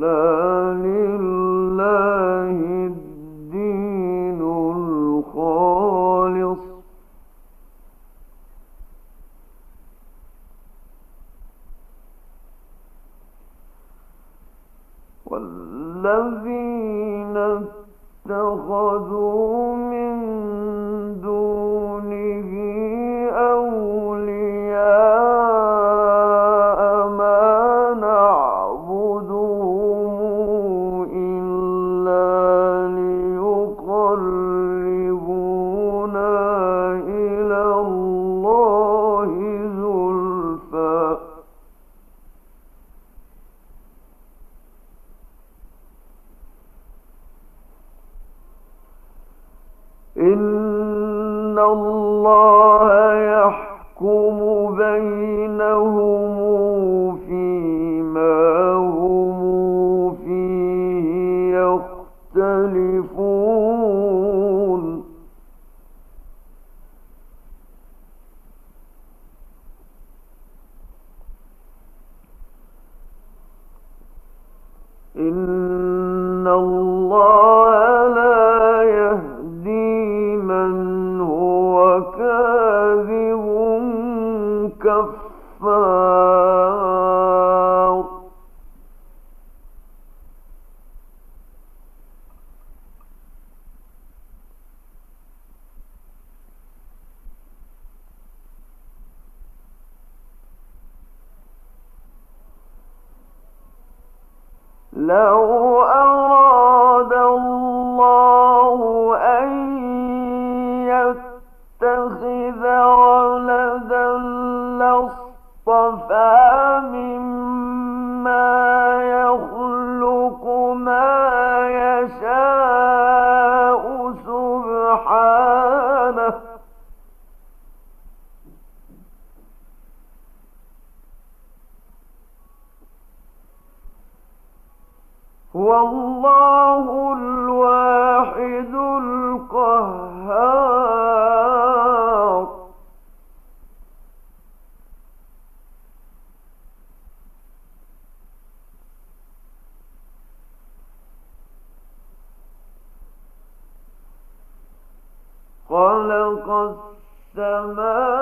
لا إن الله يحكم بينهم الواحد خلق السماوات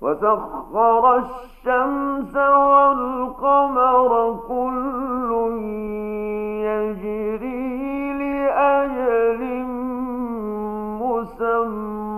وسخر الشمس والقمر كل يجري لأجل مسمى.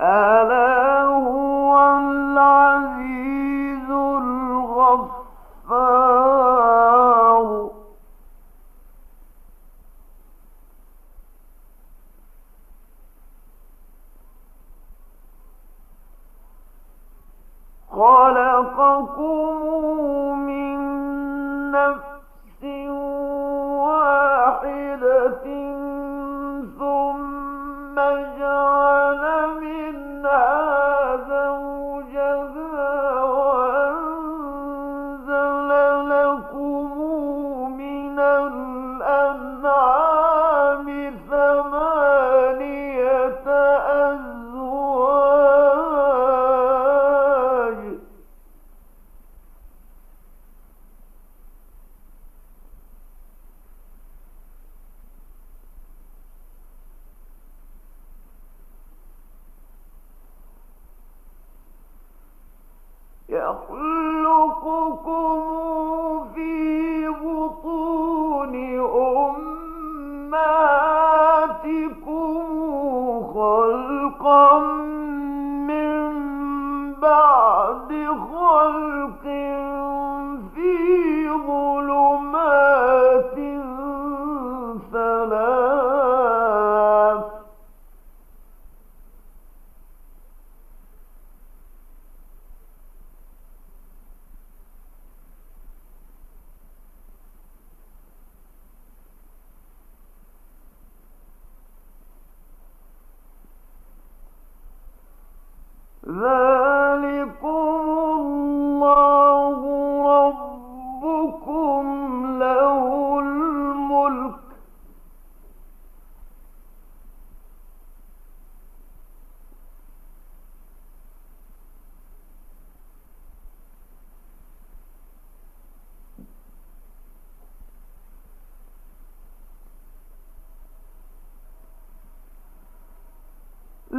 ألا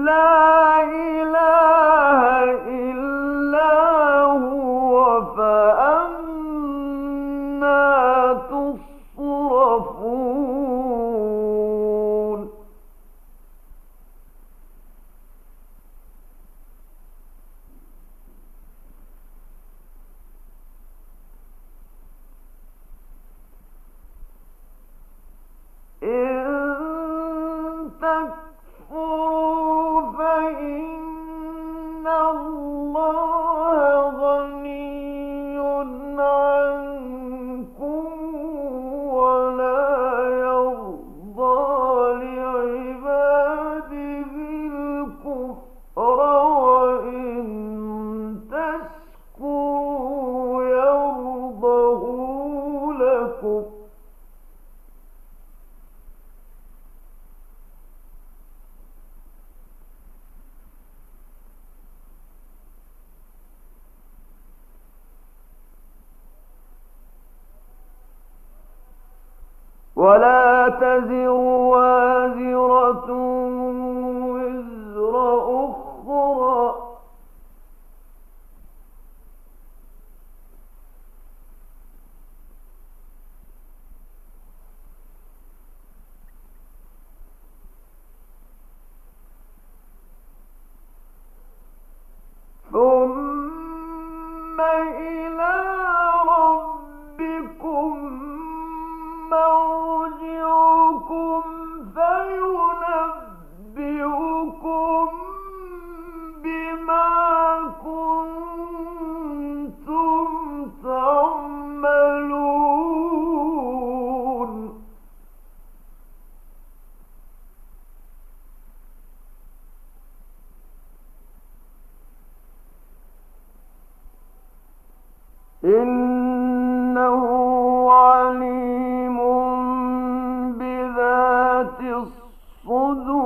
love. ولا تزر إنه عليم بذات الصدور.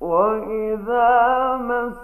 وإذا مس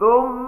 ثم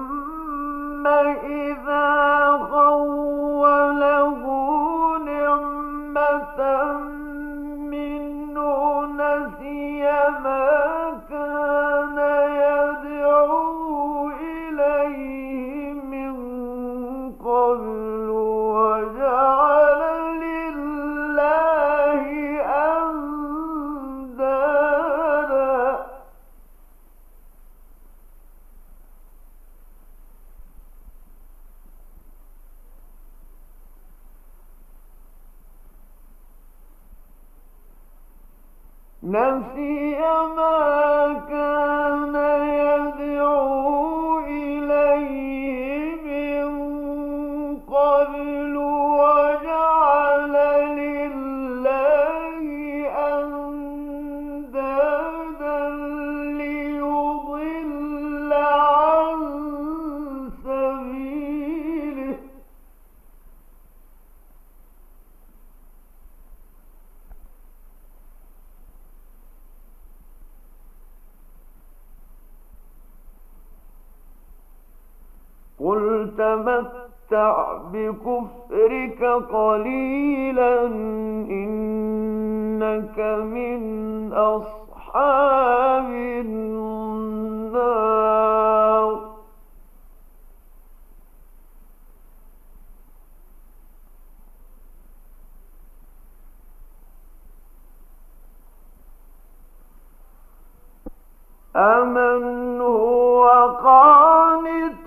قل تمتع بكفرك قليلا إنك من أصحاب النار أمن هو قانت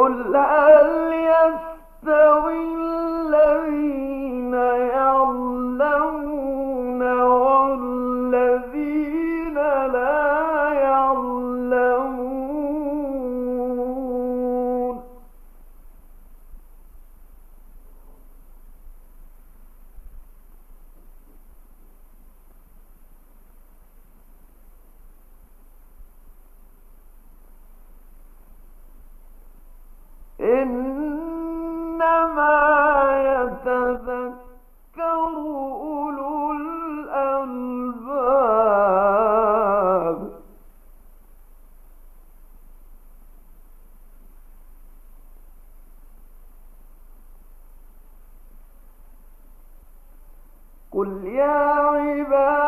قل هل يستوي قل يا عبادي